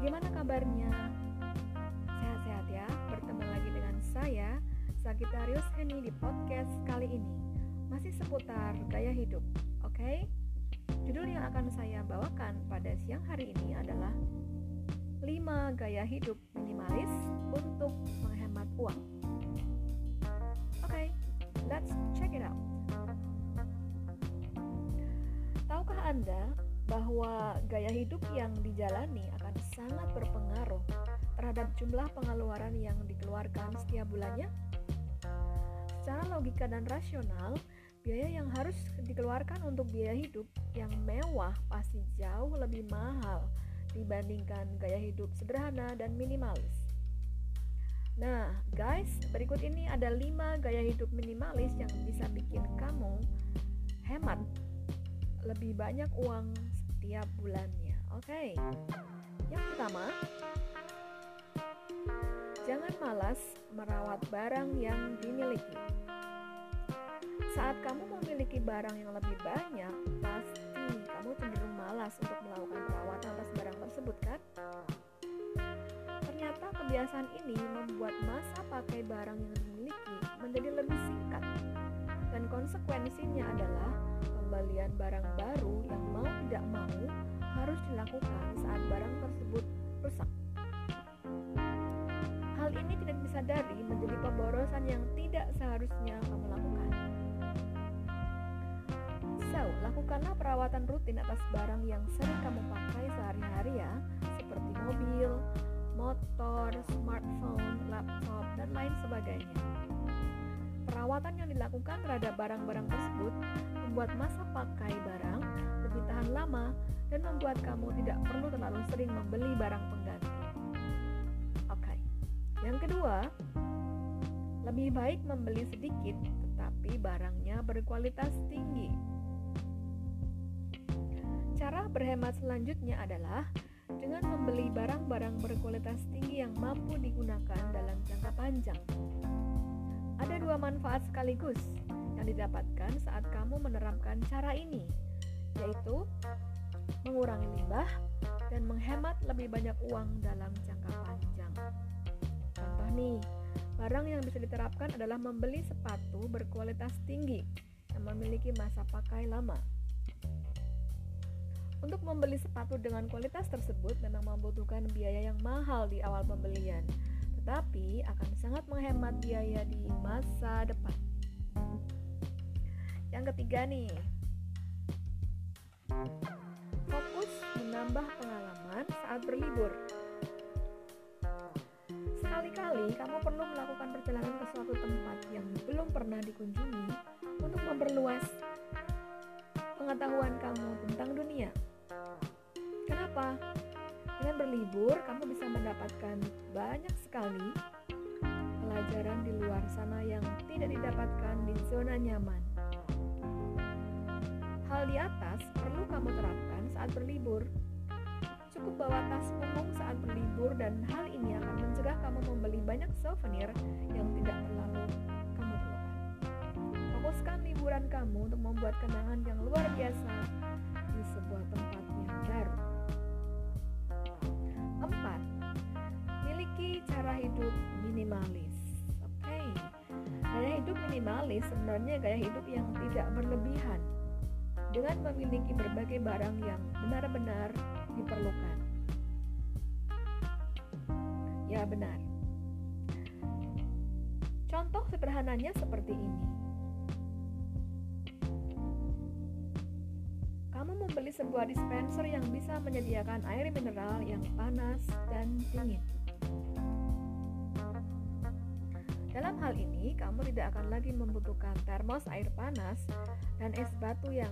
Bagaimana kabarnya? Sehat-sehat ya? Bertemu lagi dengan saya, Sagitarius Heni di podcast kali ini. Masih seputar gaya hidup, oke? Okay? Judul yang akan saya bawakan pada siang hari ini adalah 5 gaya hidup minimalis untuk menghemat uang. Oke, okay, let's check it out. Tahukah Anda bahwa gaya hidup yang dijalani akan sangat berpengaruh terhadap jumlah pengeluaran yang dikeluarkan setiap bulannya? Secara logika dan rasional, biaya yang harus dikeluarkan untuk biaya hidup yang mewah pasti jauh lebih mahal dibandingkan gaya hidup sederhana dan minimalis. Nah, guys, berikut ini ada 5 gaya hidup minimalis yang bisa bikin kamu hemat lebih banyak uang setiap bulannya. Oke. Okay. Yang pertama, jangan malas merawat barang yang dimiliki. Saat kamu memiliki barang yang lebih banyak, pasti kamu cenderung malas untuk melakukan perawatan atas barang tersebut, kan? Ternyata kebiasaan ini membuat masa pakai barang yang dimiliki menjadi lebih singkat. Dan konsekuensinya adalah pembelian barang baru yang mau tidak mau harus dilakukan saat barang tersebut rusak. Hal ini tidak disadari menjadi pemborosan yang tidak seharusnya kamu lakukan. So, lakukanlah perawatan rutin atas barang yang sering kamu pakai sehari-hari ya, seperti mobil, motor, smartphone, laptop, dan lain sebagainya. Perawatan yang dilakukan terhadap barang-barang tersebut membuat masa pakai barang lebih tahan lama dan membuat kamu tidak perlu terlalu sering membeli barang pengganti. Oke, yang kedua, lebih baik membeli sedikit tetapi barangnya berkualitas tinggi. Cara berhemat selanjutnya adalah dengan membeli barang-barang berkualitas tinggi yang mampu digunakan dalam jangka panjang. Ada dua manfaat sekaligus yang didapatkan saat kamu menerapkan cara ini, yaitu mengurangi limbah dan menghemat lebih banyak uang dalam jangka panjang. Contoh nih, barang yang bisa diterapkan adalah membeli sepatu berkualitas tinggi yang memiliki masa pakai lama. Untuk membeli sepatu dengan kualitas tersebut memang membutuhkan biaya yang mahal di awal pembelian, tetapi akan sangat menghemat biaya di masa depan. Yang ketiga nih, fokus menambah pengalaman saat berlibur. Sekali-kali kamu perlu melakukan perjalanan ke suatu tempat yang belum pernah dikunjungi untuk memperluas pengetahuan kamu tentang dunia. Kenapa? Dengan berlibur, kamu bisa mendapatkan banyak sekali pelajaran di luar sana yang tidak didapatkan di zona nyaman. Hal di atas perlu kamu terapkan saat berlibur. Cukup bawa tas punggung saat berlibur dan hal ini akan mencegah kamu membeli banyak souvenir yang tidak terlalu kamu perlukan. Fokuskan liburan kamu untuk membuat kenangan yang luar biasa di sebuah tempat cara hidup minimalis. Oke, okay. gaya hidup minimalis sebenarnya gaya hidup yang tidak berlebihan dengan memiliki berbagai barang yang benar-benar diperlukan. Ya, benar. Contoh sederhananya seperti ini. Kamu membeli sebuah dispenser yang bisa menyediakan air mineral yang panas dan dingin. Hal ini, kamu tidak akan lagi membutuhkan termos air panas dan es batu yang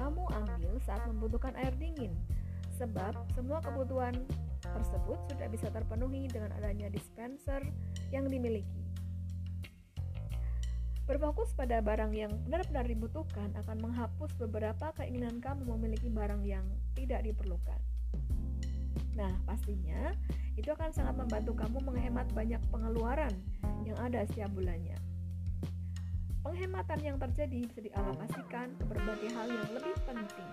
kamu ambil saat membutuhkan air dingin, sebab semua kebutuhan tersebut sudah bisa terpenuhi dengan adanya dispenser yang dimiliki. Berfokus pada barang yang benar-benar dibutuhkan akan menghapus beberapa keinginan kamu memiliki barang yang tidak diperlukan. Nah, pastinya itu akan sangat membantu kamu menghemat banyak pengeluaran yang ada setiap bulannya. Penghematan yang terjadi bisa dialokasikan ke berbagai hal yang lebih penting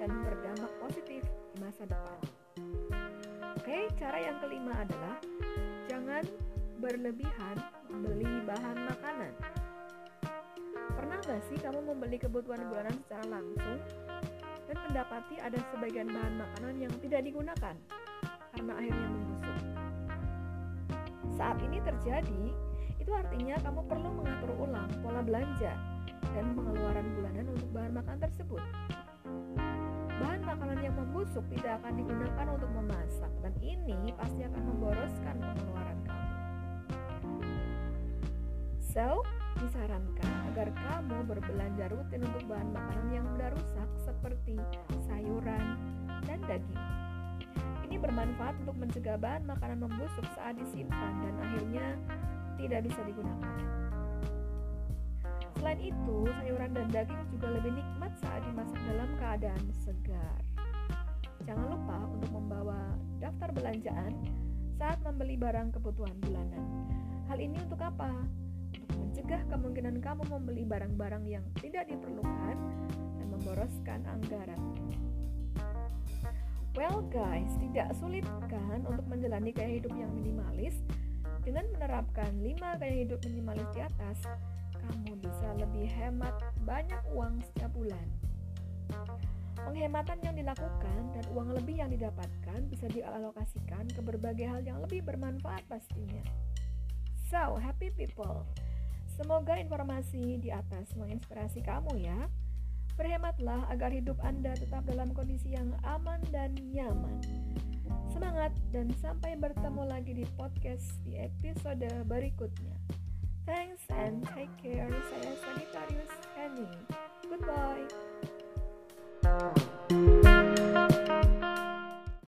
dan berdampak positif di masa depan. Oke, cara yang kelima adalah jangan berlebihan membeli bahan makanan. Pernah nggak sih kamu membeli kebutuhan bulanan secara langsung mendapati ada sebagian bahan makanan yang tidak digunakan karena akhirnya membusuk? Saat ini terjadi, itu artinya kamu perlu mengatur ulang pola belanja dan pengeluaran bulanan untuk bahan makanan tersebut. Bahan makanan yang membusuk tidak akan digunakan untuk memasak dan ini pasti akan memboroskan pengeluaran kamu. So, disarankan agar kamu berbelanja rutin untuk bahan makanan yang mudah rusak seperti sayuran dan daging. Ini bermanfaat untuk mencegah bahan makanan membusuk saat disimpan dan akhirnya tidak bisa digunakan. Selain itu, sayuran dan daging juga lebih nikmat saat dimasak dalam keadaan segar. Jangan lupa untuk membawa daftar belanjaan saat membeli barang kebutuhan bulanan. Hal ini untuk apa? Mencegah kemungkinan kamu membeli barang-barang yang tidak diperlukan dan memboroskan anggaran. Well guys, tidak sulit kan untuk menjalani gaya hidup yang minimalis? Dengan menerapkan 5 gaya hidup minimalis di atas, kamu bisa lebih hemat banyak uang setiap bulan. Penghematan yang dilakukan dan uang lebih yang didapatkan bisa dialokasikan ke berbagai hal yang lebih bermanfaat pastinya. So, happy people. Semoga informasi di atas menginspirasi kamu ya. Berhematlah agar hidup Anda tetap dalam kondisi yang aman dan nyaman. Semangat dan sampai bertemu lagi di podcast di episode berikutnya. Thanks and take care. Saya Sanitarius Henny. Goodbye.